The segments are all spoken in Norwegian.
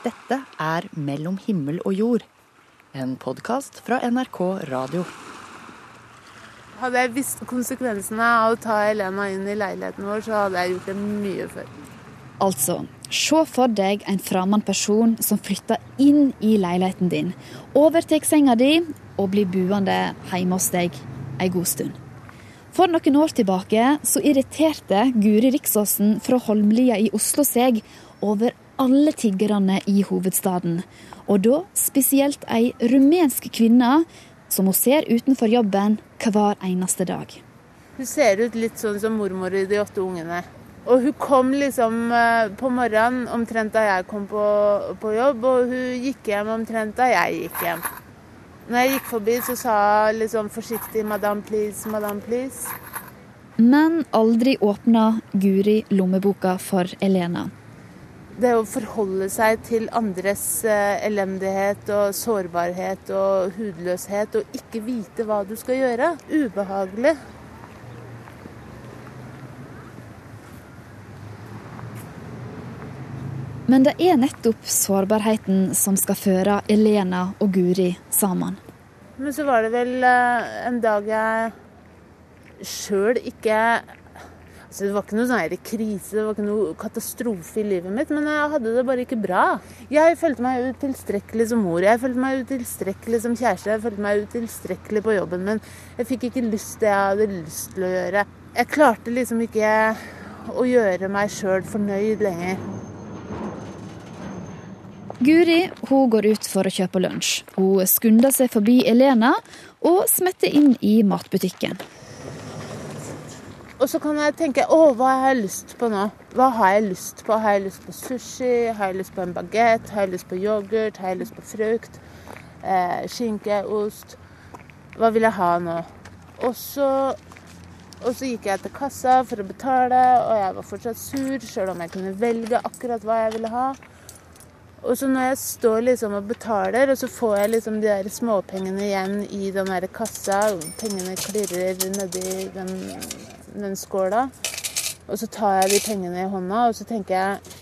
Dette er Mellom himmel og jord, en podkast fra NRK Radio. Hadde jeg visst konsekvensene av å ta Elena inn i leiligheten vår, så hadde jeg gjort det mye før. Altså, se for deg en fremmed person som flytter inn i leiligheten din, overtar senga di og blir buende hjemme hos deg en god stund. For noen år tilbake så irriterte Guri Riksåsen fra Holmlia i Oslo seg over alle tiggerne i hovedstaden. Og da spesielt ei rumensk kvinne som hun ser utenfor jobben hver eneste dag. Hun ser ut litt sånn som mormor i De åtte ungene. Og hun kom liksom eh, på morgenen omtrent da jeg kom på, på jobb, og hun gikk hjem omtrent da jeg gikk hjem. Når jeg gikk forbi, så sa hun litt sånn forsiktig 'Madame, please, madame, please'. Men aldri åpna Guri lommeboka for Elena det å forholde seg til andres eh, elendighet og sårbarhet og hudløshet og ikke vite hva du skal gjøre. Ubehagelig. Men det er nettopp sårbarheten som skal føre Elena og Guri sammen. Men så var det vel eh, en dag jeg sjøl ikke så det var ikke noe sånn krise, det var ikke noe katastrofe i livet mitt, men jeg hadde det bare ikke bra. Jeg følte meg utilstrekkelig som mor, jeg følte meg utilstrekkelig som kjæreste, jeg følte meg utilstrekkelig på jobben min. Jeg fikk ikke lyst det jeg hadde lyst til å gjøre. Jeg klarte liksom ikke å gjøre meg sjøl fornøyd lenger. Guri hun går ut for å kjøpe lunsj. Hun skunder seg forbi Elena og smetter inn i matbutikken. Og så kan jeg tenke å, hva har jeg lyst på nå? Hva har jeg lyst på? Har jeg lyst på sushi? Har jeg lyst på en bagett? Har jeg lyst på yoghurt? Har jeg lyst på frukt? Eh, skinke? Ost? Hva vil jeg ha nå? Og så, og så gikk jeg til kassa for å betale, og jeg var fortsatt sur, sjøl om jeg kunne velge akkurat hva jeg ville ha. Og så når jeg står liksom og betaler, og så får jeg liksom de der småpengene igjen i den der kassa, pengene klirrer nedi den den skåla. Og så tar jeg de pengene i hånda, og så tenker jeg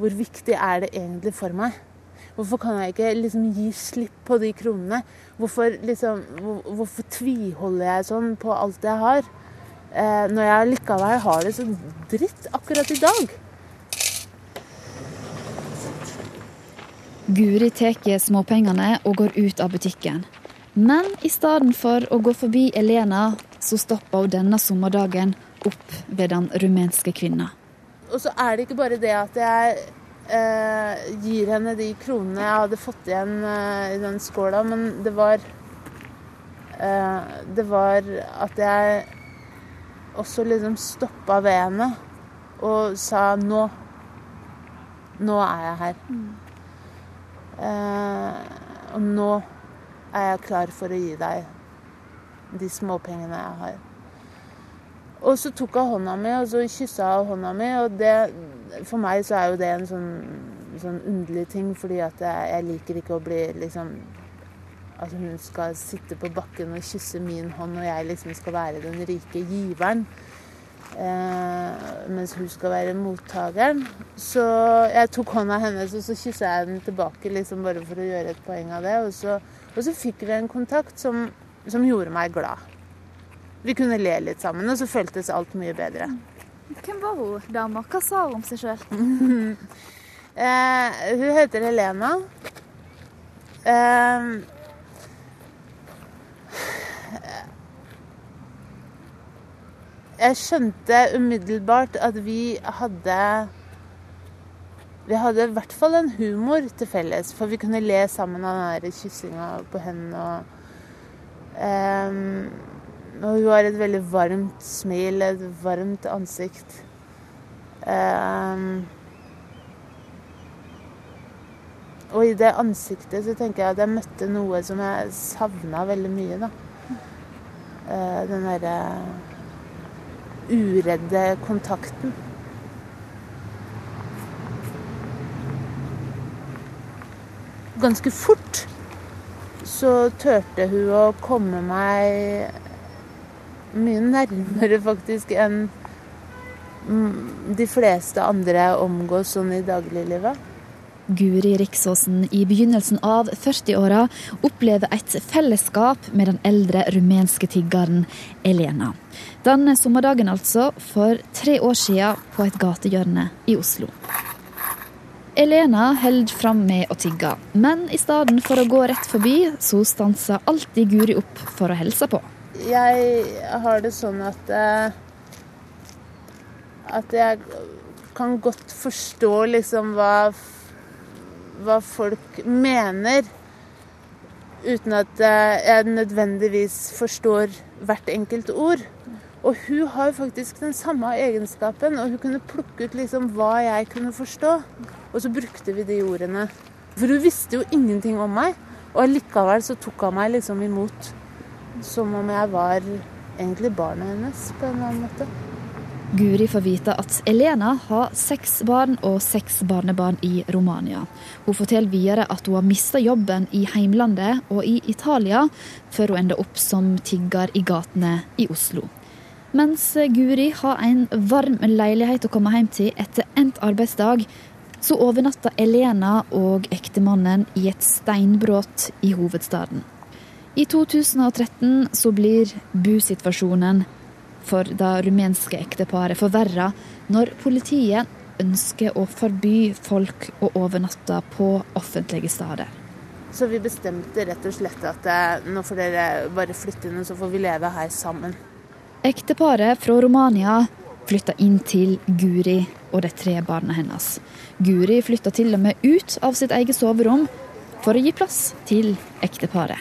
Hvor viktig er det egentlig for meg? Hvorfor kan jeg ikke liksom gi slipp på de kronene? Hvorfor, liksom, hvor, hvorfor tviholder jeg sånn på alt jeg har? Eh, når jeg likevel har det så dritt akkurat i dag. Guri tar småpengene og går ut av butikken. Men i stedet for å gå forbi Elena så stoppa hun denne sommerdagen opp ved den rumenske kvinna. Og så er det ikke bare det at jeg eh, gir henne de kronene jeg hadde fått igjen eh, i den skåla, men det var eh, Det var at jeg også liksom stoppa ved henne og sa nå. Nå er jeg her. Mm. og nå er jeg klar for å gi deg de småpengene jeg har. Og så tok hun hånda mi, og så kyssa hun hånda mi. Og det, for meg så er jo det en sånn, sånn underlig ting, fordi at jeg, jeg, liker ikke å bli liksom At hun skal sitte på bakken og kysse min hånd, og jeg liksom skal være den rike giveren. Eh, mens hun skal være mottakeren. Så jeg tok hånda hennes, og så kyssa jeg den tilbake liksom bare for å gjøre et poeng av det. Og så, og så fikk vi en kontakt som som gjorde meg glad. Vi kunne le litt sammen, og så føltes alt mye bedre. Hvem var hun dama? Hva sa hun om seg sjøl? eh, hun heter Helena. Eh, jeg skjønte umiddelbart at vi hadde Vi hadde i hvert fall en humor til felles, for vi kunne le sammen av den kyssinga på hendene. og og hun har et veldig varmt smil, et varmt ansikt. Um, og i det ansiktet så tenker jeg at jeg møtte noe som jeg savna veldig mye, da. Uh, den derre uredde kontakten. Ganske fort så turte hun å komme meg mye nærmere faktisk enn de fleste andre omgås sånn i dagliglivet. Guri Riksåsen i begynnelsen av 40-åra opplever et fellesskap med den eldre rumenske tiggeren Elena. Den sommerdagen altså, for tre år siden på et gatehjørne i Oslo. Elena holder fram med å tigge, men i stedet for å gå rett forbi, så stanser alltid Guri opp for å hilse på. Jeg har det sånn at eh, At jeg kan godt forstå liksom hva, hva folk mener, uten at eh, jeg nødvendigvis forstår hvert enkelt ord. Og hun har faktisk den samme egenskapen, og hun kunne plukke ut liksom hva jeg kunne forstå. Og så brukte vi de ordene. For hun visste jo ingenting om meg, og allikevel så tok hun meg liksom imot som om jeg var egentlig barnet hennes på en eller annen måte. Guri får vite at Elena har seks barn og seks barnebarn i Romania. Hun forteller videre at hun har mista jobben i heimlandet og i Italia, før hun ender opp som tigger i gatene i Oslo. Mens Guri har en varm leilighet å komme hjem til etter endt arbeidsdag, så overnatta Elena og ektemannen i et steinbrudd i hovedstaden. I 2013 så blir busituasjonen for det rumenske ekteparet forverra når politiet ønsker å forby folk å overnatte på offentlige steder. Så vi bestemte rett og slett at eh, nå får dere bare flytte inn, så får vi leve her sammen. Ekteparet fra Romania flytta inn til Guri og de tre barna hennes. Guri flytta til og med ut av sitt eget soverom for å gi plass til ekteparet.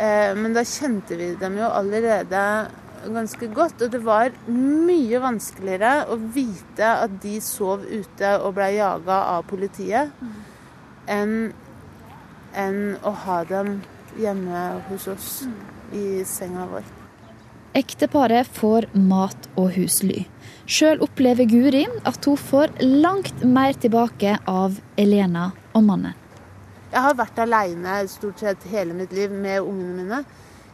Eh, men da kjente vi dem jo allerede ganske godt. Og det var mye vanskeligere å vite at de sov ute og ble jaga av politiet, enn enn å ha dem hjemme hos oss i senga vår. Ekteparet får mat og husly. Sjøl opplever Guri at hun får langt mer tilbake av Elena og mannen. Jeg har vært aleine stort sett hele mitt liv med ungene mine.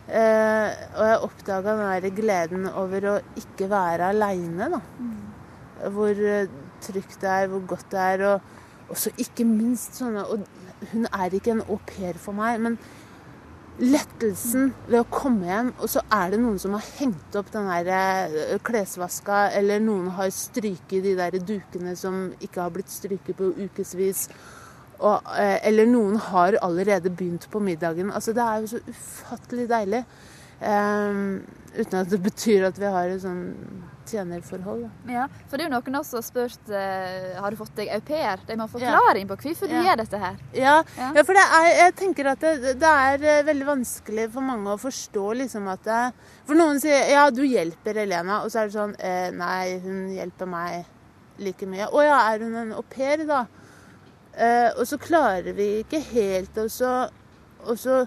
Eh, og jeg oppdaga den gleden over å ikke være aleine. Hvor eh, trygt det er, hvor godt det er. Og også ikke minst sånne Og hun er ikke en au pair for meg, men lettelsen ved å komme hjem, og så er det noen som har hengt opp den der eh, klesvaska, eller noen har stryket de der dukene som ikke har blitt stryket på ukevis. Og, eh, eller noen har allerede begynt på middagen. Altså, det er jo så ufattelig deilig. Um, uten at det betyr at vi har et sånn tjenerforhold. Ja, for det er jo noen også spurt uh, har du fått deg au pair. De må ha forklaring på hvorfor du gjør dette her. Ja, ja. ja for er, jeg tenker at det, det, er eh, veldig vanskelig for mange å forstå liksom at det, For noen sier ja, du hjelper Elena, og så er det sånn eh, nei, hun hjelper meg like mye. Å ja, er hun en au pair, da? Eh, og så klarer vi ikke helt å så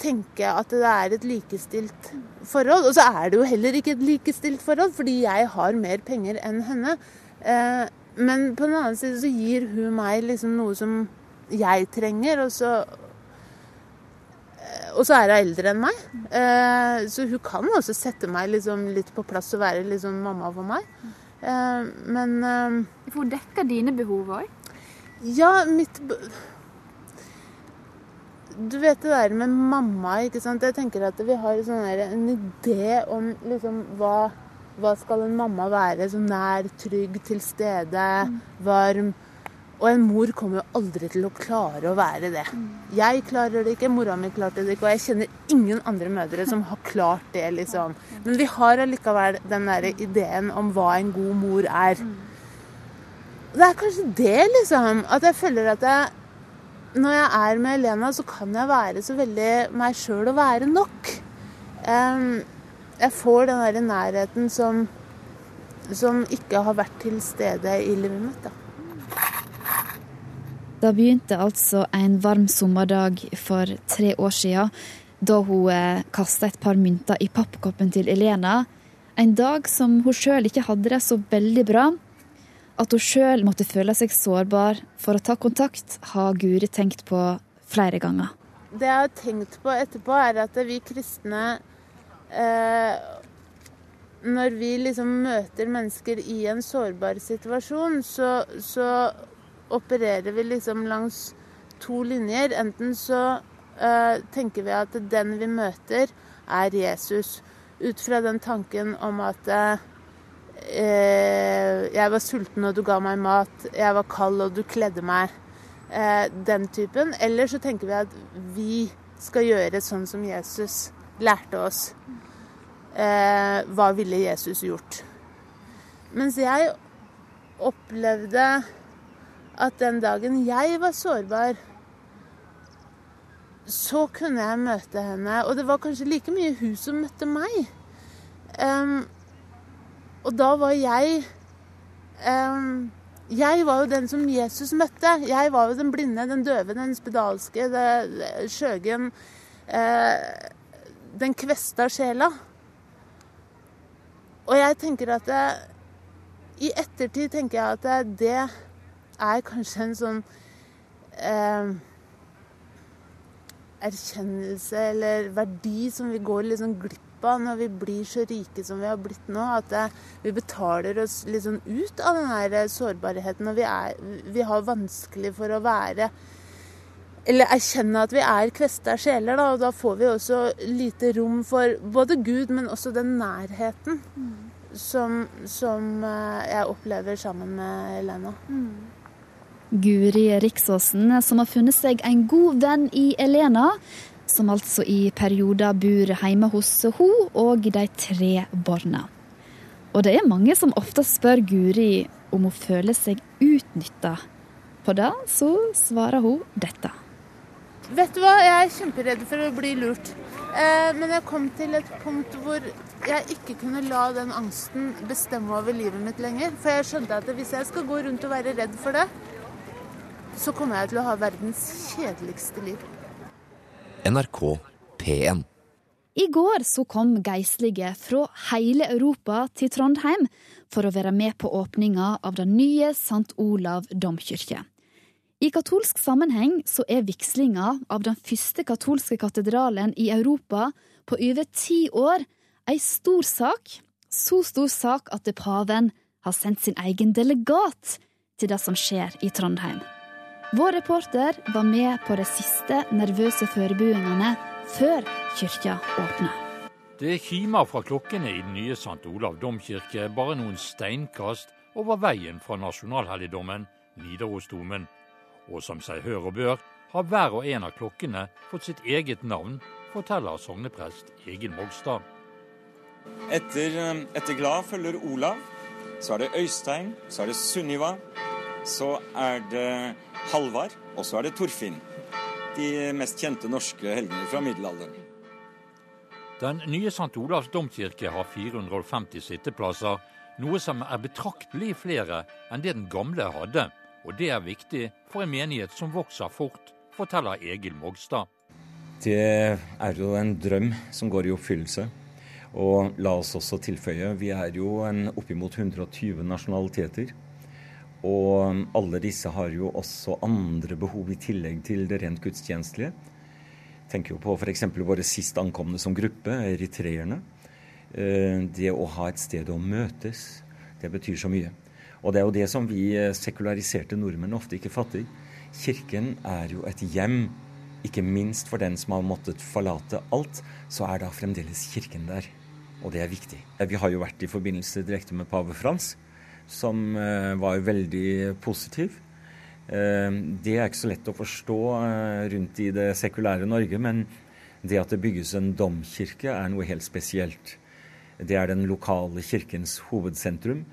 tenke at det er et likestilt forhold. Og så er det jo heller ikke et likestilt forhold, fordi jeg har mer penger enn henne. Uh, men på den annen side så gir hun meg liksom noe som jeg trenger, og så og så er hun eldre enn meg, uh, så hun kan også sette meg liksom litt på plass og være liksom mamma for meg. men For hun dekker dine behov òg? Ja, mitt Du vet det der med mamma, ikke sant. Jeg tenker at vi har der, en idé om liksom hva, hva skal en mamma være? Så nær, trygg, til stede, mm. varm. Og en mor kommer jo aldri til å klare å være det. Mm. Jeg klarer det ikke, mora mi klarte det ikke, og jeg kjenner ingen andre mødre som har klart det, liksom. Men vi har allikevel den der ideen om hva en god mor er. Mm. Det er kanskje det, liksom. At jeg føler at jeg, når jeg er med Elena, så kan jeg være så veldig meg sjøl og være nok. Jeg får den der nærheten som, som ikke har vært til stede i livet mitt. da. Det begynte altså en varm sommerdag for tre år siden, da hun eh, kasta et par mynter i pappkoppen til Elena. En dag som hun sjøl ikke hadde det så veldig bra. At hun sjøl måtte føle seg sårbar for å ta kontakt, har Guri tenkt på flere ganger. Det jeg har tenkt på etterpå, er at vi kristne eh, Når vi liksom møter mennesker i en sårbar situasjon, så, så opererer vi liksom langs to linjer. Enten så eh, tenker vi at den vi møter, er Jesus. Ut fra den tanken om at uh, jeg var sulten og du ga meg mat, jeg var kald og du kledde meg. Uh, den typen. Eller så tenker vi at vi skal gjøre sånn som Jesus lærte oss. hva ville Jesus gjort? Mens jeg opplevde at den dagen jeg var sårbar, så kunne jeg møte henne. Og det var kanskje like mye hun som møtte meg. Um, og da var jeg um, Jeg var jo den som Jesus møtte. Jeg var jo den blinde, den døve, den spedalske, skjøgen. Uh, den kvesta sjela. Og jeg tenker at det, I ettertid tenker jeg at det, det er kanskje en sånn uh, erkjennelse eller verdi som vi går liksom glipp av når vi blir så rike som vi har blitt nå. At det, vi betaler oss liksom ut av den her sårbarheten. Og vi, er, vi har vanskelig for å være Eller erkjenne at vi er kvesta sjeler. Da, og da får vi også lite rom for både Gud, men også den nærheten. Mm. Som, som, eh, jeg opplever sammen med Elena. Mm. Guri Riksåsen, som har funnet seg en god venn i Elena, som altså i perioder bor hjemme hos hun og de tre barna. Og det er mange som ofte spør Guri om hun føler seg utnytta. På det så svarer hun dette. Vet du hva, jeg er kjemperedd for å bli lurt. Eh, men jeg kom til et punkt hvor jeg ikke kunne la den angsten bestemme over livet mitt lenger. For jeg skjønte at hvis jeg skal gå rundt og være redd for det, så kommer jeg til å ha verdens kjedeligste liv. NRK P1. I går så kom geistlige fra hele Europa til Trondheim for å være med på åpninga av den nye St. Olav domkirke. I katolsk sammenheng så er vigslinga av den første katolske katedralen i Europa på over ti år ei stor sak. Så stor sak at paven har sendt sin egen delegat til det som skjer i Trondheim. Vår reporter var med på de siste nervøse forberedelsene før kyrkja åpna. Det kimer fra klokkene i den nye St. Olav domkirke bare noen steinkast over veien fra nasjonalhelligdommen Nidarosdomen. Og som seg hør og bør, har hver og en av klokkene fått sitt eget navn, forteller sogneprest Egil Mogstad. Etter, eh, etter Glad følger Olav. Så er det Øystein. Så er det Sunniva. Så er det Halvard, og så er det Torfinn. De mest kjente norske helgener fra middelalderen. Den nye St. Olavs domkirke har 450 sitteplasser, noe som er betraktelig flere enn det den gamle hadde. Og det er viktig for en menighet som vokser fort, forteller Egil Mogstad. Det er jo en drøm som går i oppfyllelse. Og la oss også tilføye, vi er jo en oppimot 120 nasjonaliteter. Og alle disse har jo også andre behov i tillegg til det rent gudstjenestelige. Tenker jo på f.eks. våre sist ankomne som gruppe, eritreerne. Eh, det å ha et sted å møtes, det betyr så mye. Og det er jo det som vi eh, sekulariserte nordmenn ofte ikke fatter. Kirken er jo et hjem, ikke minst for den som har måttet forlate alt. Så er da fremdeles kirken der. Og det er viktig. Vi har jo vært i forbindelse direkte med pave Frans som eh, var veldig positiv. Eh, det er ikke så lett å forstå eh, rundt i det sekulære Norge, men det at det bygges en domkirke, er noe helt spesielt. Det er den lokale kirkens hovedsentrum.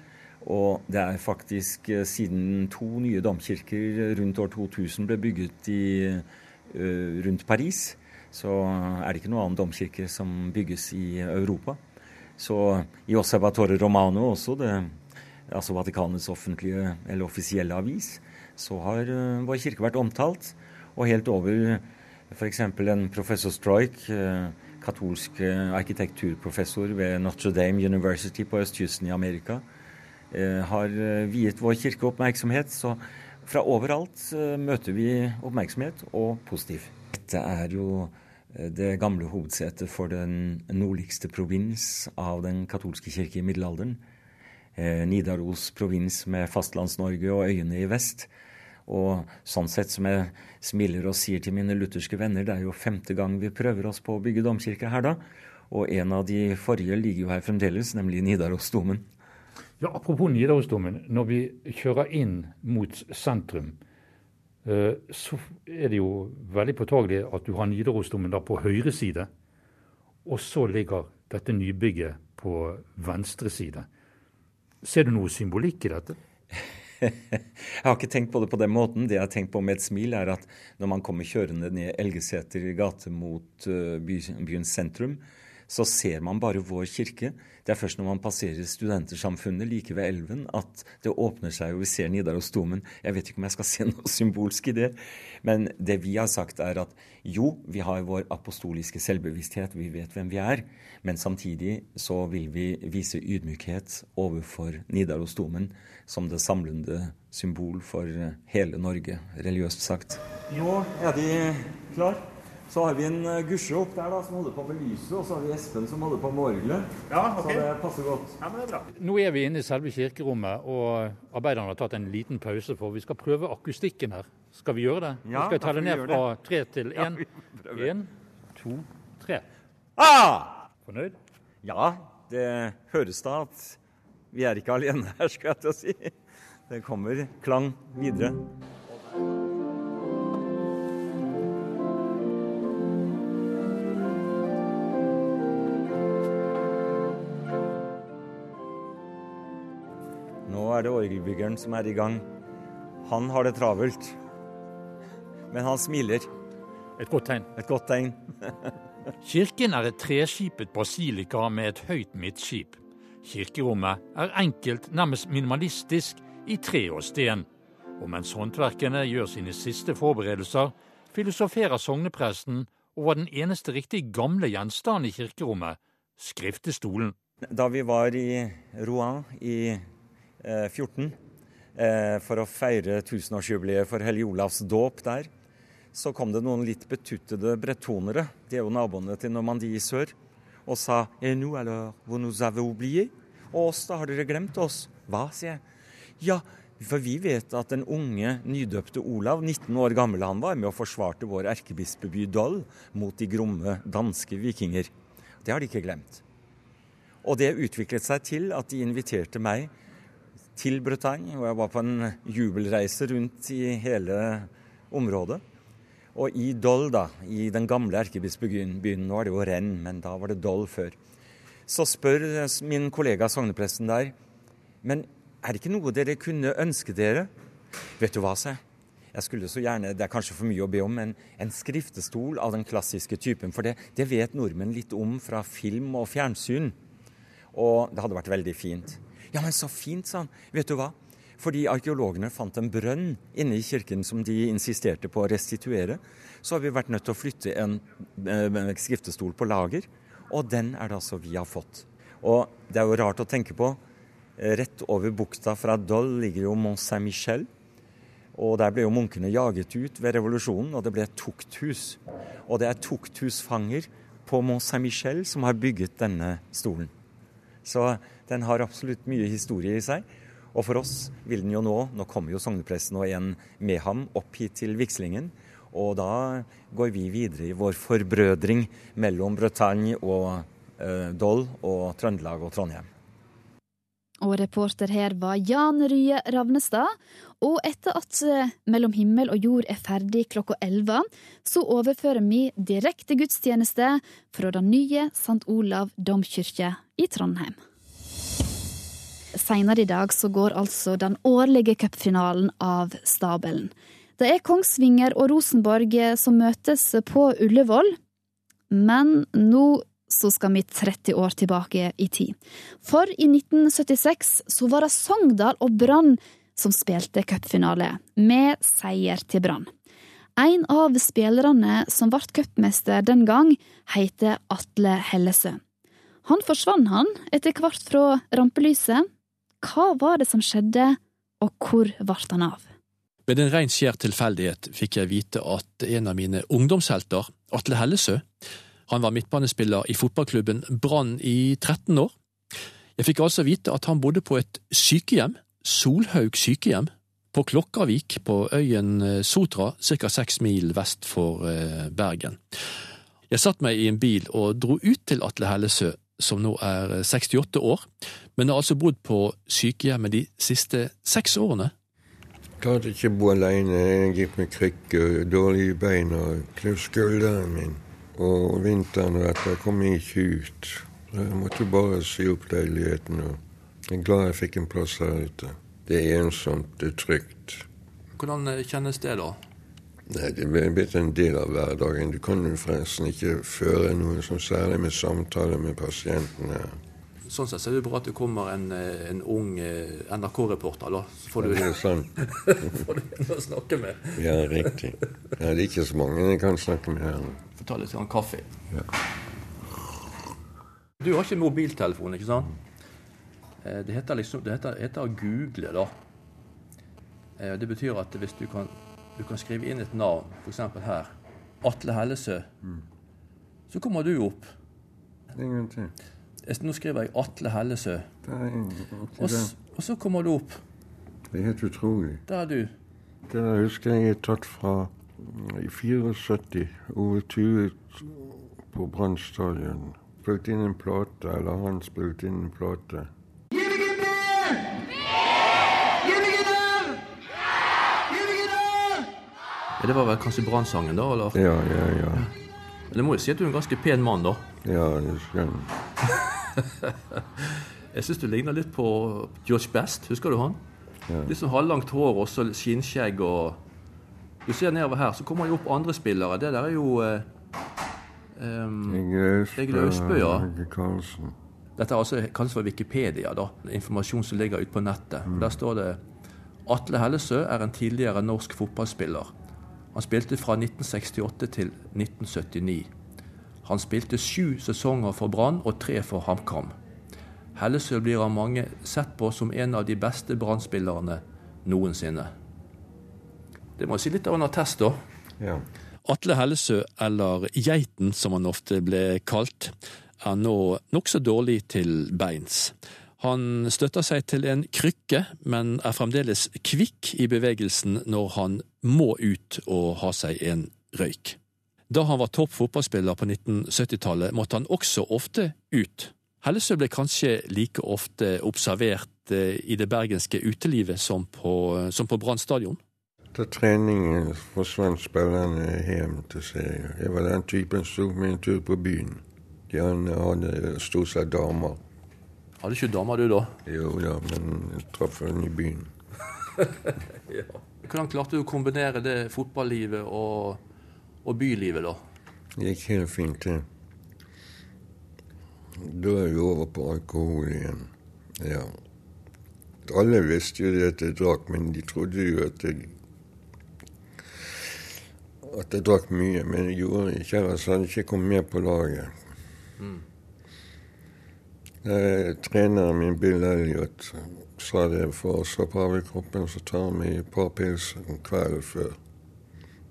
Og det er faktisk siden to nye domkirker rundt år 2000 ble bygget i, rundt Paris, så er det ikke noen annen domkirke som bygges i Europa. Så i Osservatore Romano også, det altså Vatikanets offentlige eller offisielle avis, så har uh, vår kirke vært omtalt. Og helt over f.eks. en professor Stroik, uh, katolsk uh, arkitekturprofessor ved Notre Dame University på østkysten i Amerika, har viet vår kirke oppmerksomhet. Så fra overalt møter vi oppmerksomhet, og positiv. Dette er jo det gamle hovedsetet for den nordligste provins av den katolske kirke i middelalderen. Eh, Nidaros provins med Fastlands-Norge og øyene i vest. Og sånn sett som jeg smiler og sier til mine lutherske venner, det er jo femte gang vi prøver oss på å bygge domkirke her, da. Og en av de forrige ligger jo her fremdeles, nemlig Nidarosdomen. Ja, Apropos Nidarosdomen. Når vi kjører inn mot sentrum, eh, så er det jo veldig påtagelig at du har Nidarosdomen da på høyre side. Og så ligger dette nybygget på venstre side. Ser du noe symbolikk i dette? jeg har ikke tenkt på det på den måten. Det jeg har tenkt på med et smil, er at når man kommer kjørende ned Elgeseter gate mot uh, byens sentrum, så ser man bare vår kirke. Det er først når man passerer Studentersamfunnet like ved elven at det åpner seg, og vi ser Nidarosdomen. Jeg vet ikke om jeg skal se noe symbolsk i det, men det vi har sagt, er at jo, vi har vår apostoliske selvbevissthet, vi vet hvem vi er, men samtidig så vil vi vise ydmykhet overfor Nidarosdomen som det samlende symbol for hele Norge, religiøst sagt. Nå er de klar. Så har vi en uh, gusje opp der da, som holder på med lyset, og så har vi Espen som holder på med orgelet. Ja, okay. Så det passer godt. Ja, men det er bra. Nå er vi inne i selve kirkerommet, og arbeiderne har tatt en liten pause, for vi skal prøve akustikken her. Skal vi gjøre det? Ja, vi skal telle ned fra tre til én. Én, to, tre. Ah! Fornøyd? Ja, det høres da at vi er ikke alene her, skal jeg til å si. Det kommer klang videre. Er det orgelbyggeren som er i gang. Han har det travelt. Men han smiler. Et godt tegn. Et godt tegn. Kirken er et treskipet basilika med et høyt midtskip. Kirkerommet er enkelt, nærmest minimalistisk, i tre og sten. Og mens håndverkene gjør sine siste forberedelser, filosoferer sognepresten over den eneste riktig gamle gjenstanden i kirkerommet, skriftestolen. Da vi var i Rouen i 14 eh, eh, for å feire tusenårsjubileet for Hellig Olavs dåp der. Så kom det noen litt betuttede bretonere, de er jo naboene til Normandie i sør, og sa Et nous alors, vous nous avez oublié? Og oss, da har dere glemt oss? Hva, sier jeg. Ja, for vi vet at den unge, nydøpte Olav, 19 år gammel han var, med og forsvarte vår erkebispeby Doll mot de gromme danske vikinger. Det har de ikke glemt. Og det utviklet seg til at de inviterte meg til Bretagne, og jeg var på en jubelreise rundt i hele området. Og i Doll, da, i den gamle erkebispebyen, nå er det jo Rennes, men da var det Doll før, så spør min kollega sognepresten der men er det ikke noe dere kunne ønske dere? Vet du hva, sa jeg. Jeg skulle så gjerne, Det er kanskje for mye å be om, men en skriftestol av den klassiske typen. For det, det vet nordmenn litt om fra film og fjernsyn. Og det hadde vært veldig fint. Ja, men så fint, sa han. Vet du hva? Fordi arkeologene fant en brønn inne i kirken som de insisterte på å restituere, så har vi vært nødt til å flytte en en skriftestol på lager. Og den er det altså vi har fått. Og det er jo rart å tenke på. Eh, rett over bukta fra Dole ligger jo Mont Saint-Michel. Og der ble jo munkene jaget ut ved revolusjonen, og det ble et tukthus. Og det er tukthusfanger på Mont Saint-Michel som har bygget denne stolen. Så den har absolutt mye historie i seg. Og for oss vil den jo nå Nå kommer jo sognepresten og en med ham opp hit til vigslingen. Og da går vi videre i vår forbrødring mellom Bretagne og eh, Doll og Trøndelag og Trondheim. Og reporter her var Jan Rye Ravnestad. Og etter at eh, Mellom himmel og jord er ferdig klokka 11, så overfører vi direkte gudstjeneste fra den nye St. Olav domkirke i Trondheim. Seinere i dag så går altså den årlige cupfinalen av stabelen. Det er Kongsvinger og Rosenborg som møtes på Ullevål, men nå så skal vi 30 år tilbake i tid. For i 1976 så var det Sogndal og Brann som spilte cupfinale, med seier til Brann. En av spillerne som ble cupmester den gang, heter Atle Hellesø. Han forsvant han etter hvert fra rampelyset, hva var det som skjedde, og hvor ble han av? Ved en rein skjær tilfeldighet fikk jeg vite at en av mine ungdomshelter, Atle Hellesø, han var midtbanespiller i fotballklubben Brann i 13 år. Jeg fikk altså vite at han bodde på et sykehjem, Solhaug sykehjem, på Klokkarvik på øyen eh, Sotra, ca. seks mil vest for eh, Bergen. Jeg satt meg i en bil og dro ut til Atle Hellesø, som nå er 68 år, men har altså bodd på sykehjemmet de siste seks årene. Klarte ikke å bo alene. Jeg gikk med krykker, dårlige bein og knust skulderen min. Og vinteren og dette kom jeg ikke ut. Jeg måtte bare si opp leiligheten. og Jeg er glad jeg fikk en plass her ute. Det er ensomt, det er trygt. Hvordan eh, kjennes det, da? Nei, Det er blitt en del av hverdagen. Du kan jo forresten ikke føre noe som særlig med samtaler med pasientene. Sånn sett så er det bra at det kommer en, eh, en ung eh, NRK-reporter, da. Så får du, sant. får du å snakke med. Ja, riktig. Ja, det er ikke så mange jeg kan snakke med her. Få ta litt sånn kaffe. Ja. Du har ikke mobiltelefon, ikke sant? Eh, Det heter liksom Det heter, heter google, da. Det betyr at hvis du kan, du kan skrive inn et navn, f.eks. her, Atle Hellesø, så kommer du opp. Ingenting. Nå skriver jeg Atle Hellesø, og, og så kommer du opp. det er helt utrolig. Der er du. Det der husker jeg er tatt fra mm, i 74. Ove Tue på Brann stadion. Spilte inn en plate, eller han spilte inn en plate. Ja, det var vel kanskje Brannsangen, da? eller? Ja, ja, ja. Men det må jo si at du er en ganske pen mann, da. Ja, det skal jeg. Jeg syns du ligner litt på George Best. Husker du han? Ja. Litt sånn halvlangt hår og så skinnskjegg og Du ser nedover her, så kommer jo opp andre spillere. Det der er jo eh, Egil Østbø, ja. Dette er altså kalles for Wikipedia, da. Informasjon som ligger ute på nettet. Der står det Atle Hellesø er en tidligere norsk fotballspiller. Han spilte fra 1968 til 1979. Han spilte sju sesonger for Brann og tre for HamKam. Hellesø blir av mange sett på som en av de beste Brann-spillerne noensinne. Det må jeg si litt av en attest, da. Ja. Atle Hellesø, eller Geiten som han ofte ble kalt, er nå nokså dårlig til beins. Han støtter seg til en krykke, men er fremdeles kvikk i bevegelsen når han må ut og ha seg en røyk. Da han var topp fotballspiller på 1970-tallet, måtte han også ofte ut. Hellesø ble kanskje like ofte observert eh, i det bergenske utelivet som på, som på Brann stadion. Etter trening forsvant spillerne hjem til serien. Jeg var den typen som tok meg en tur på byen. De andre hadde stort sett damer. Hadde ikke damer du da? Jo da, men jeg traff henne i byen. Hvordan klarte du å kombinere det fotballivet og, og bylivet, da? Det gikk helt fint, det. Da er vi over på alkohol igjen. Ja. Alle visste jo det at jeg drakk, men de trodde jo at jeg at jeg drakk mye. Men jeg gjorde det ikke, ellers hadde jeg ikke kommet med på laget. Eh, treneren min, Bill Elliot, sa det for å slappe av i kroppen, så tar vi et par pils kveld før.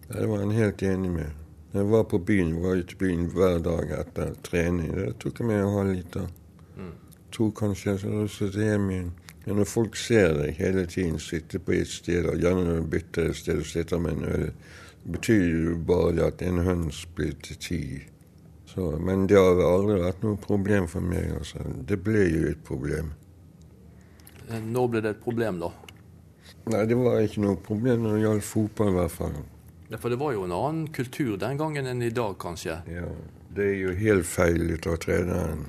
Det var han helt enig med. Jeg var på byen, var ute i byen hver dag etter trening. Det tok jeg meg en halvliter. To kanskje, så jeg sittet hjem igjen. Men når folk ser deg hele tiden sitte på et sted, og gjerne når du bytter et sted og sitter med en øl, betyr det jo bare at en høns blir til ti. Så, men det har aldri vært noe problem for meg. altså. Det ble jo et problem. Når ble det et problem, da. Nei, det var ikke noe problem når det gjaldt fotball, i hvert fall. Ja, For det var jo en annen kultur den gangen enn i dag, kanskje. Ja, Det er jo helt feil av treneren.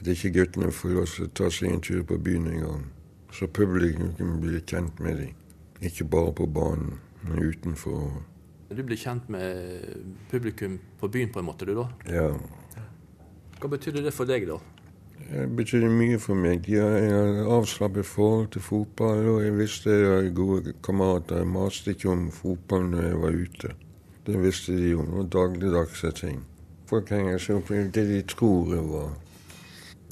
At ikke guttene får lov til å ta seg en tur på byen en gang. Så publikum kan bli kjent med dem. Ikke bare på banen, men utenfor. Du blir kjent med publikum på byen på en måte, du da. Ja. Hva betydde det for deg, da? Det betydde mye for meg. De har avslappet forhold til fotball, og jeg visste jeg hadde gode kamerater. Jeg maste ikke om fotball når jeg var ute. Det visste de jo. Og dagligdagse ting. Folk henger seg opp i det de tror jeg var.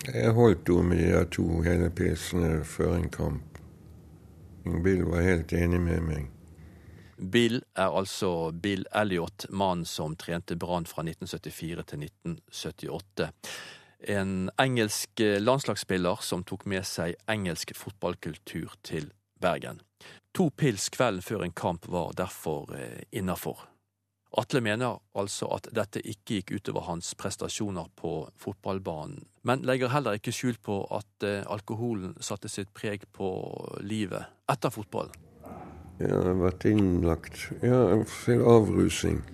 Jeg holdt jo med de to hele pilsene før en kamp. Bill var helt enig med meg. Bill er altså Bill Elliot, mannen som trente Brann fra 1974 til 1978. En engelsk landslagsspiller som tok med seg engelsk fotballkultur til Bergen. To pils kvelden før en kamp var derfor eh, innafor. Atle mener altså at dette ikke gikk utover hans prestasjoner på fotballbanen, men legger heller ikke skjul på at eh, alkoholen satte sitt preg på livet etter fotballen. Jeg har vært innlagt ja, for avrusing.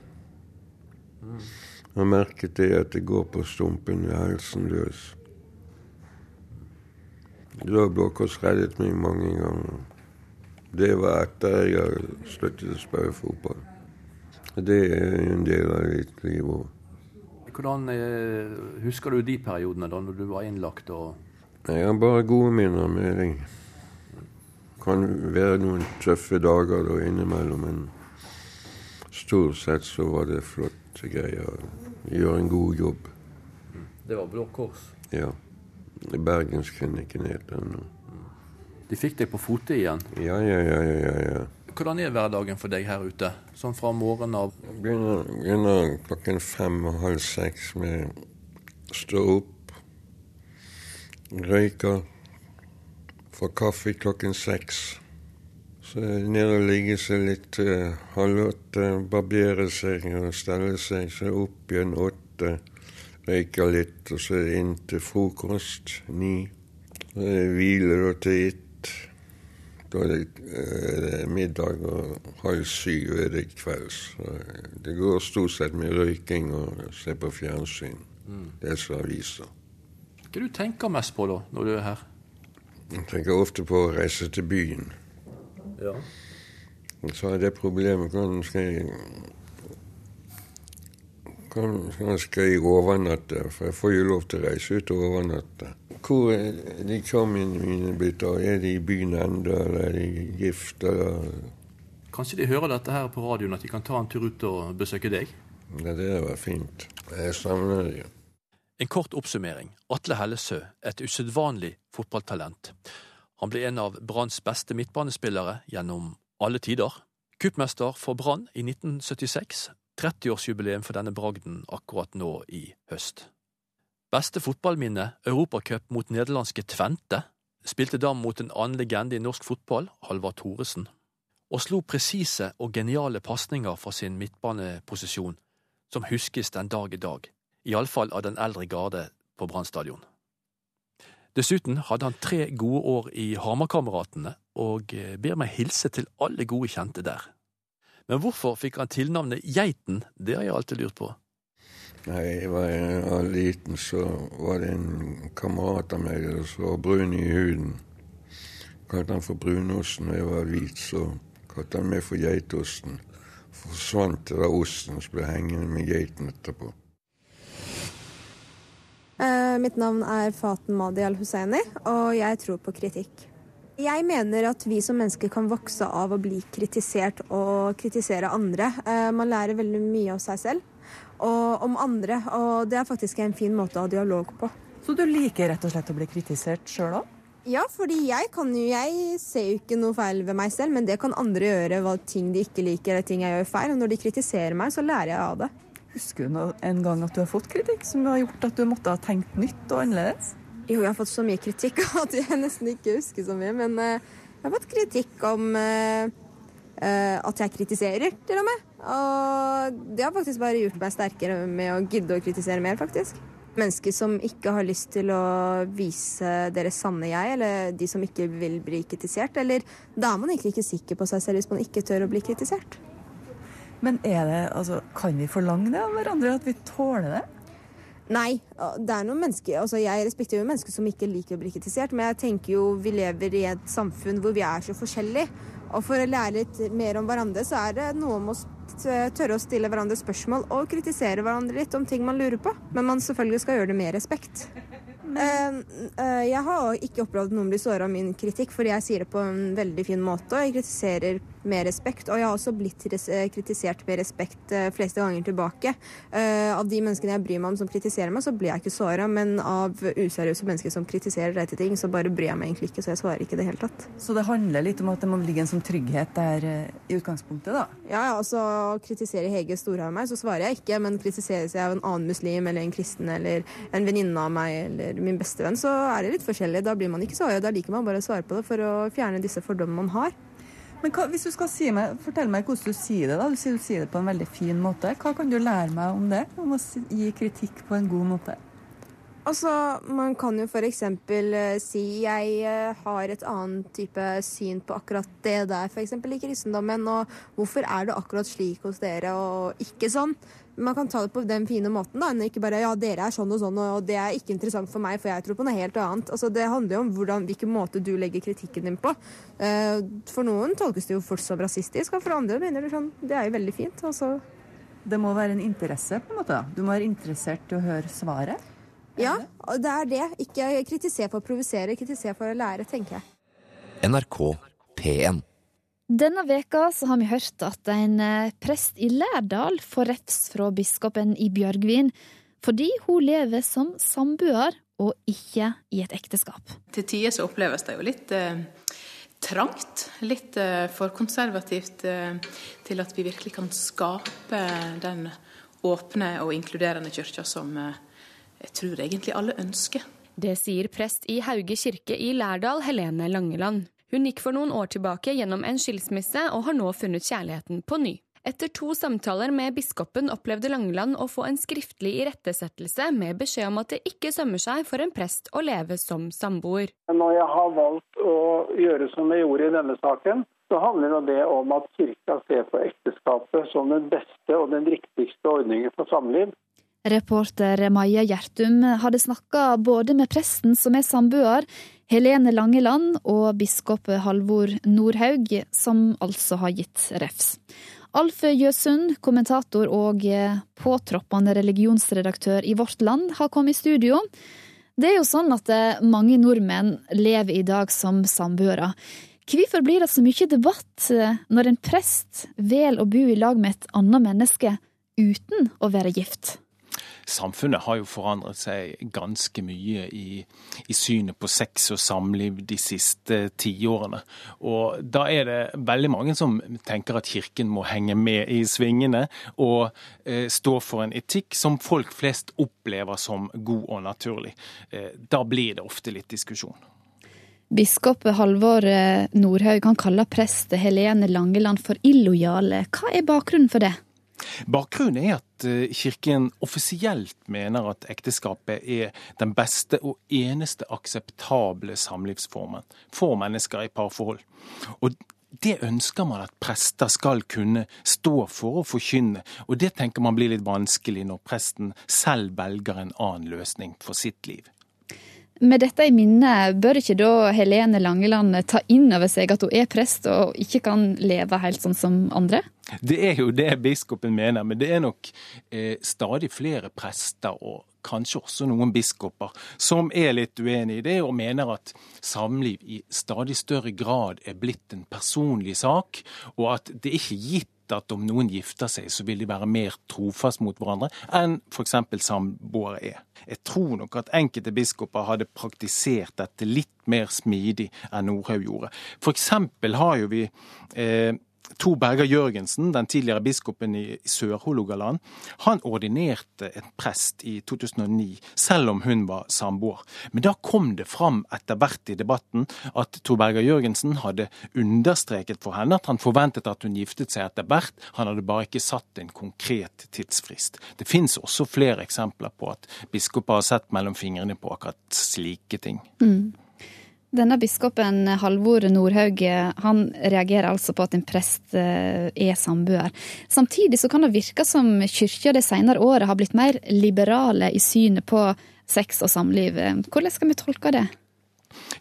Jeg har merket det at det går på stumpen ved halsen løs. Da Blå Kors reddet meg mange ganger. Det var etter jeg sluttet å spille fotball. Det er en del av mitt liv òg. Hvordan eh, husker du de periodene da når du var innlagt og Jeg har bare gode minner med det. Kan være noen tøffe dager da innimellom, men stort sett så var det flotte greier. å Gjøre en god jobb. Det var Blå Kors. Ja. Bergensklinikken heter den nå. De fikk deg på fote igjen. Ja, ja, ja, ja, ja, ja. Hvordan er hverdagen for deg her ute? Sånn fra morgenen av Begynner, begynner klokken fem og halv seks med stå opp, røyker, få kaffe klokken seks. Ned og ligge seg litt uh, halv åtte, barbere seg og stelle seg. Så opp igjen åtte, røyke litt, og så inn til frokost ni. Hvile da til ett. Da er det, det middag, og halv syv er det kvelds. Det går stort sett med røyking og se på fjernsyn. Det som aviser. Hva du tenker mest på da, når du er her? Jeg tenker ofte på å reise til byen. Ja. Så er det problemet kanskje hvordan skal jeg overnatte? For jeg får jo lov til å reise ut og overnatte. Hvor er de tjommene mine blitt av? Er de i byen ennå, eller er de gift? Eller? Kanskje de hører dette her på radioen, at de kan ta en tur ut og besøke deg? Ja, det var fint. Jeg savner det. En kort oppsummering. Atle Hellesø, et usedvanlig fotballtalent. Han ble en av Branns beste midtbanespillere gjennom alle tider. Kuppmester for Brann i 1976. 30-årsjubileum for denne bragden akkurat nå i høst. Beste fotballminne, Europacup mot nederlandske Tvente. Spilte da mot en annen legende i norsk fotball, Halvard Thoresen. Og slo presise og geniale pasninger fra sin midtbaneposisjon, som huskes den dag i dag. Iallfall av den eldre garde på Brann stadion. Dessuten hadde han tre gode år i Hamarkameratene, og ber meg hilse til alle gode kjente der. Men hvorfor fikk han tilnavnet Geiten? Det har jeg alltid lurt på. Nei, jeg var jeg var liten, så var det en kamerat av meg som var brun i huden. Kalte han for brunosten. Når jeg var hvit, så kalte han meg for geitosten. Forsvant da osten, så ble hengende med geiten etterpå. Eh, mitt navn er Faten Madi al-Husseini, og jeg tror på kritikk. Jeg mener at vi som mennesker kan vokse av å bli kritisert og kritisere andre. Eh, man lærer veldig mye av seg selv og om andre, og det er faktisk en fin måte å ha dialog på. Så du liker rett og slett å bli kritisert sjøl òg? Ja, fordi jeg kan jo Jeg ser jo ikke noe feil ved meg selv, men det kan andre gjøre, hva ting de ikke liker eller ting jeg gjør feil. Og når de kritiserer meg, så lærer jeg av det. Husker du en gang at du har fått kritikk som har gjort at du måtte ha tenkt nytt og annerledes? Jo, jeg har fått så mye kritikk at jeg nesten ikke husker så mye. Men uh, jeg har fått kritikk om uh, uh, at jeg kritiserer, til og med. Og det har faktisk bare gjort meg sterkere med å gidde å kritisere mer, faktisk. Mennesker som ikke har lyst til å vise deres sanne jeg, eller de som ikke vil bli kritisert. Eller da er man egentlig ikke sikker på seg selv hvis man ikke tør å bli kritisert. Men er det, altså, kan vi forlange det av hverandre, at vi tåler det? Nei. det er noen mennesker, altså Jeg respekterer jo mennesker som ikke liker å bli kritisert, men jeg tenker jo vi lever i et samfunn hvor vi er så forskjellige. Og for å lære litt mer om hverandre, så er det noe om å tørre å stille hverandre spørsmål og kritisere hverandre litt om ting man lurer på. Men man selvfølgelig skal gjøre det med respekt. Uh, uh, jeg har ikke opplevd noen bli såra av min kritikk, fordi jeg sier det på en veldig fin måte. Og jeg kritiserer med respekt. Og jeg har også blitt kritisert med respekt uh, fleste ganger tilbake. av de menneskene jeg bryr meg om som kritiserer meg, så blir jeg ikke såra. Men av useriøse mennesker som kritiserer deg til ting, så bare bryr jeg meg egentlig ikke. Så jeg svarer ikke i det hele tatt. Så det handler litt om at det må ligge en sånn trygghet der i utgangspunktet, da? Ja, altså kritiserer Hege Storhaug meg, så svarer jeg ikke. Men kritiseres jeg av en annen muslim eller en kristen eller en venninne av meg eller min bestevenn, så er det litt forskjellig. Da blir man ikke såra. Da liker man bare å svare på det for å fjerne disse fordommene man har. Men hva, hvis du skal si meg, Fortell meg hvordan du sier det. da. Du sier du sier det på en veldig fin måte. Hva kan du lære meg om det? Om å gi kritikk på en god måte? Altså, Man kan jo f.eks. Uh, si jeg uh, har et annet type syn på akkurat det der, f.eks. i kristendommen. Og hvorfor er det akkurat slik hos dere, og ikke sånn? Man kan ta det på den fine måten, da, enn ikke bare ja, dere er sånn og sånn, og det er ikke interessant for meg, for jeg tror på noe helt annet. Altså, Det handler jo om hvordan, hvilken måte du legger kritikken din på. Uh, for noen tolkes det jo fort som rasistisk, og for andre mener du sånn Det er jo veldig fint. altså. Det må være en interesse, på en måte? da. Du må være interessert i å høre svaret? Ja, og det er det. Ikke kritiser for å provosere, kritiser for å lære, tenker jeg. NRK P1. Denne veka så har vi hørt at en eh, prest i Lærdal får refs fra biskopen i Bjørgvin fordi hun lever som samboer og ikke i et ekteskap. Til tider så oppleves det jo litt eh, trangt. Litt eh, for konservativt eh, til at vi virkelig kan skape den åpne og inkluderende kirka som eh, jeg tror egentlig alle ønsker. Det sier prest i Hauge kirke i Lærdal, Helene Langeland. Hun gikk for noen år tilbake gjennom en skilsmisse og har nå funnet kjærligheten på ny. Etter to samtaler med biskopen opplevde Langeland å få en skriftlig irettesettelse med beskjed om at det ikke sømmer seg for en prest å leve som samboer. Når jeg har valgt å gjøre som jeg gjorde i denne saken, så handler det om at kirka ser på ekteskapet som den beste og den riktigste ordningen for samliv. Reporter Maja Gjertum hadde snakka både med presten som er samboer, Helene Langeland, og biskop Halvor Nordhaug, som altså har gitt refs. Alf Jøsund, kommentator og påtroppende religionsredaktør i Vårt Land, har kommet i studio. Det er jo sånn at mange nordmenn lever i dag som samboere. Hvorfor blir det så mye debatt når en prest velger å bo i lag med et annet menneske uten å være gift? Samfunnet har jo forandret seg ganske mye i, i synet på sex og samliv de siste tiårene. Og da er det veldig mange som tenker at kirken må henge med i svingene og eh, stå for en etikk som folk flest opplever som god og naturlig. Eh, da blir det ofte litt diskusjon. Biskop Halvor Nordhaug han kaller prest Helene Langeland for illojale. Hva er bakgrunnen for det? Bakgrunnen er at Kirken offisielt mener at ekteskapet er den beste og eneste akseptable samlivsformen for mennesker i parforhold. Og det ønsker man at prester skal kunne stå for og forkynne, og det tenker man blir litt vanskelig når presten selv velger en annen løsning for sitt liv. Med dette i minne, bør ikke da Helene Langeland ta inn over seg at hun er prest og ikke kan leve helt sånn som andre? Det er jo det biskopen mener, men det er nok eh, stadig flere prester og kanskje også noen biskoper som er litt uenig i det, og mener at samliv i stadig større grad er blitt en personlig sak, og at det ikke er gitt at om noen gifter seg, så vil de være mer trofast mot hverandre enn f.eks. samboere er. Jeg tror nok at enkelte biskoper hadde praktisert dette litt mer smidig enn Nordhaug gjorde. F.eks. har jo vi eh, Tor Berger Jørgensen, den tidligere biskopen i Sør-Hålogaland, han ordinerte en prest i 2009, selv om hun var samboer. Men da kom det fram etter hvert i debatten at Tor Berger Jørgensen hadde understreket for henne at han forventet at hun giftet seg etter hvert, han hadde bare ikke satt en konkret tidsfrist. Det fins også flere eksempler på at biskoper har sett mellom fingrene på akkurat slike ting. Mm. Denne biskopen Halvor Nordhaug han reagerer altså på at en prest er samboer. Samtidig så kan det virke som kyrkja det senere året har blitt mer liberale i synet på sex og samliv. Hvordan skal vi tolke det?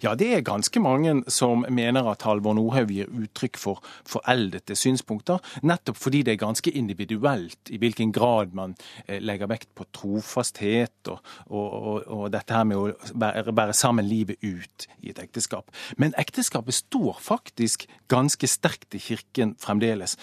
Ja, det er ganske mange som mener at Halvor Nordhaug gir uttrykk for foreldete synspunkter, nettopp fordi det er ganske individuelt i hvilken grad man legger vekt på trofasthet og, og, og, og dette her med å være, bære sammen livet ut i et ekteskap. Men ekteskapet står faktisk ganske sterkt i kirken fremdeles.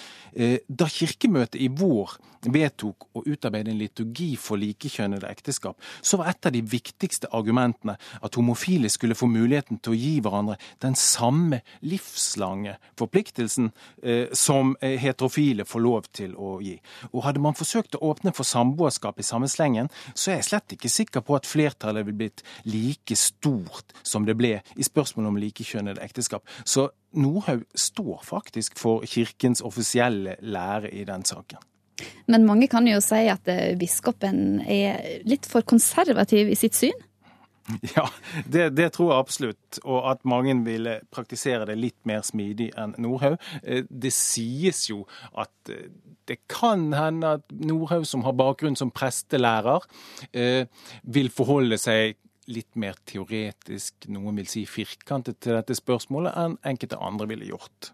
Da kirkemøtet i vår vedtok å utarbeide en liturgi for likekjønnede ekteskap, så var et av de viktigste argumentene at homofile skulle få mulighet muligheten til å gi hverandre den samme livslange forpliktelsen eh, som eh, heterofile får lov til å gi. Og hadde man forsøkt å åpne for samboerskap i samme slengen, så er jeg slett ikke sikker på at flertallet ville blitt like stort som det ble i spørsmålet om likekjønnede ekteskap. Så Nordhaug står faktisk for kirkens offisielle lære i den saken. Men mange kan jo si at eh, biskopen er litt for konservativ i sitt syn? Ja, det, det, tror jeg absolutt. Og at mange ville praktisere det litt mer smidig enn Nordhaug. Eh, det sies jo at eh, det kan hende at Nordhaug, som har bakgrunn som prestelærer, vil forholde seg litt mer teoretisk, noen vil si firkantet, til dette spørsmålet enn enkelte andre ville gjort.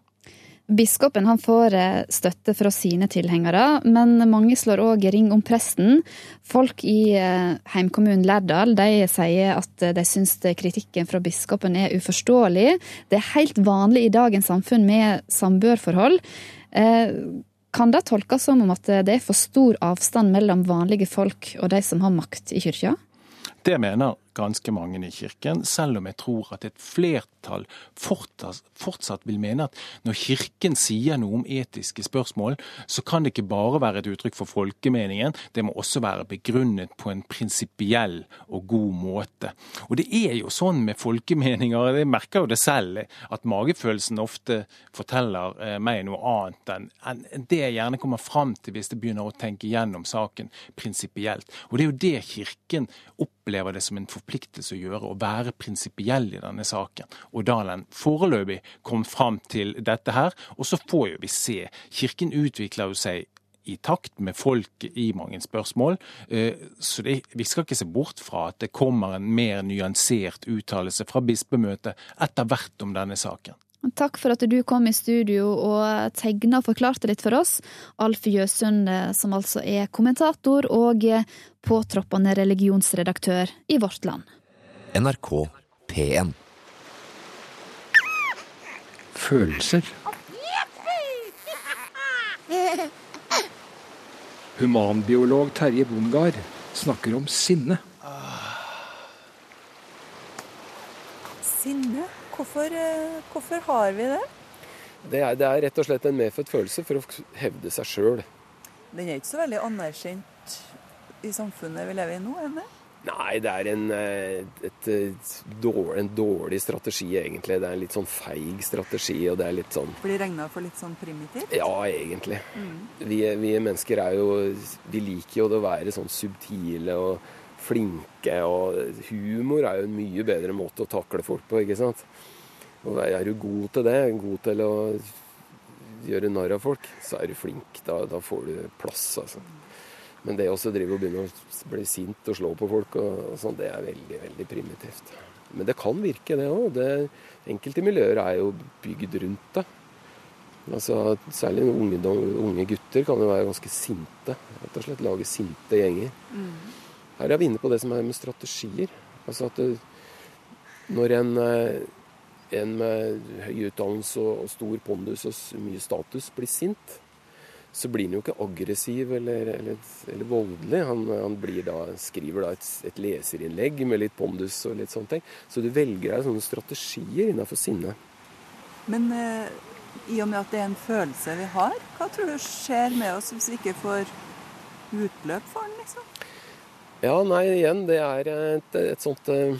Biskopen han får eh, støtte fra sine tilhengere, men mange slår òg ring om presten. Folk i eh, heimkommunen Lærdal de sier at de syns kritikken fra biskopen er uforståelig. Det er helt vanlig i dagens samfunn med samboerforhold. Eh, kan det tolkes som om at det er for stor avstand mellom vanlige folk og de som har makt i kyrkja? Det mener ganske mange i kirken, selv om jeg tror at et flertall fortsatt vil mene at når kirken sier noe om etiske spørsmål, så kan det ikke bare være et uttrykk for folkemeningen, det må også være begrunnet på en prinsipiell og god måte. Og det er jo sånn med folkemeninger, jeg merker jo det selv, at magefølelsen ofte forteller eh, meg noe annet enn det jeg gjerne kommer fram til hvis jeg begynner å tenke gjennom saken prinsipielt. Og det er jo det kirken opplever det som en forpliktelse forpliktelse å gjøre, å være prinsipiell i denne saken. Og Dalen foreløpig kom fram til dette her, og så får jo vi se. Kirken utvikler jo seg i takt med folket i mange spørsmål. Eh, så det, vi skal ikke se bort fra at det kommer en mer nyansert uttalelse fra bispemøtet etter hvert om denne saken. Takk for at du kom i studio og tegna og forklarte litt for oss. Alf Jøsund, som altså er kommentator og påtroppende religionsredaktør i Vårt Land. NRK P1 Følelser. Humanbiolog Terje Bongard snakker om sinne. Sinne? Hvorfor, eh, hvorfor har vi det? Det er, det er, rett og slett en medfødt følelse for å hevde seg sjøl. Den er ikke så veldig anerkjent i samfunnet vi lever i nå, er det? Nei, det er en, eh, et, et, dårlig, en, dårlig, strategi, egentlig. Det er en litt sånn feig strategi. og det er litt sånn... Blir regna for litt sånn primitivt? Ja, egentlig. Mm. Vi, vi, mennesker er jo Vi liker jo det å være sånn subtile og flinke. Og humor er jo en mye bedre måte å takle folk på, ikke sant. Og er du god til det, god til å gjøre narr av folk, så er du flink. Da, da får du plass, altså. Men det å drive og begynne å bli sint og slå på folk, og, og sånn, det er veldig, veldig primitivt. Men det kan virke, det òg. Enkelte miljøer er jo bygd rundt det. Altså, særlig unge, unge, gutter kan jo være ganske sinte. Rett og slett lage sinte gjenger. Mm. Her er vi inne på det som er med strategier. Altså at det, når en, eh, en, med høy utdannelse og, og stor pondus og mye status blir sint, så blir han jo ikke aggressiv eller, eller, eller voldelig. Han, han da, skriver da et, et, leserinnlegg med litt pondus og litt sånne ting. Så du velger deg sånne strategier innenfor sinne. Men eh, i og med at det er en følelse vi har, hva tror du skjer med oss hvis vi ikke får utløp for den? liksom? Ja, nei, igjen, det er et, et sånt uh,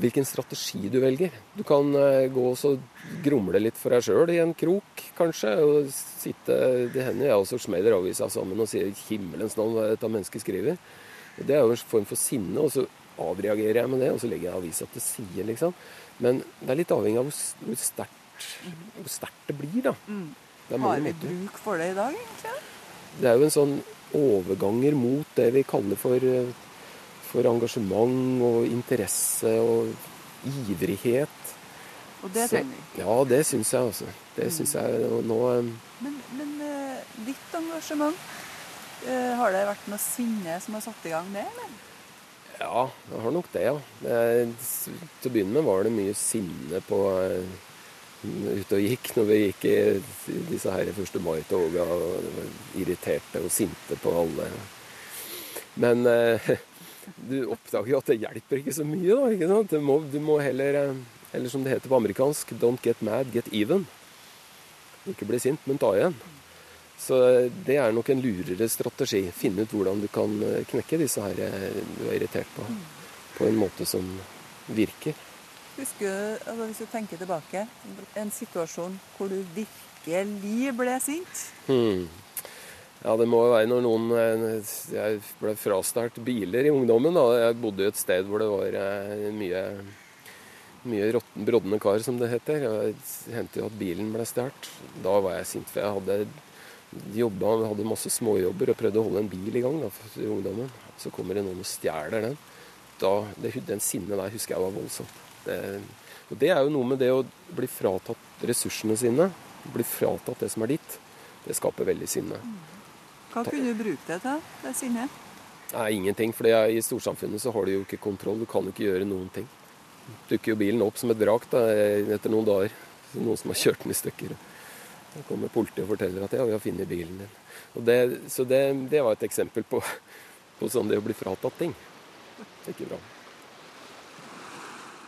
Hvilken strategi du velger. Du kan uh, gå og grumle litt for deg sjøl i en krok, kanskje. Og sitte Det hender jeg også smeller avisa sammen og sier 'himmelens navn, hva dette mennesket skriver'. Det er jo en form for sinne, og så avreagerer jeg med det, og så legger jeg avisa til side, liksom. Men det er litt avhengig av hvor sterkt, hvor sterkt det blir, da. Mm. Har vi bruk for det i dag, egentlig? Det er jo en sånn overganger mot det vi kaller for, eh, for engasjement og interesse og ivrighet. Og det trenger vi? Ja, det syns jeg altså. Det mm. syns jeg nå eh, Men, men uh, ditt engasjement, har det vært noe sinne som har satt i gang det, eller? Ja, jeg har nok det, ja. Til å begynne med var det mye sinne på ute og gikk når vi gikk i disse her første mai-toga og irriterte og sinte på alle. Men eh, du oppdager jo at det hjelper ikke så mye. da, ikke sant? Du må, du må heller, eh, eller som det heter på amerikansk, don't get mad, get even. Ikke bli sint, men ta igjen. Så det er nok en lurere strategi. Finne ut hvordan du kan eh, knekke disse her du er irritert på, på en måte som virker. Husker du, altså Hvis du tenker tilbake, en situasjon hvor du virkelig ble sint? Hmm. Ja, det må jo være når noen eh, Jeg ble frastjålet biler i ungdommen. da. Jeg bodde jo et sted hvor det var eh, mye, mye rotten, brodne kar, som det heter. Det hendte jo at bilen ble stjålet. Da var jeg sint, for jeg hadde jobba, hadde masse småjobber og prøvde å holde en bil i gang da, i ungdommen. Så kommer det noen og stjeler den. Da, det, den sinnet der husker jeg var voldsomt. Det, og det er jo noe med det å bli fratatt ressursene sine, bli fratatt det som er ditt. Det skaper veldig sinne. Hva kunne du bruke det til, det sinnet? Nei, ingenting. For i storsamfunnet så har du jo ikke kontroll. Du kan jo ikke gjøre noen ting. Dukker jo bilen opp som et vrak da, etter noen dager. Noen som har kjørt den i stykker. Da kommer politiet og forteller at ja, vi har funnet bilen din. Det, så det, det, var et eksempel på, på sånn det å bli fratatt ting. Det er ikke bra.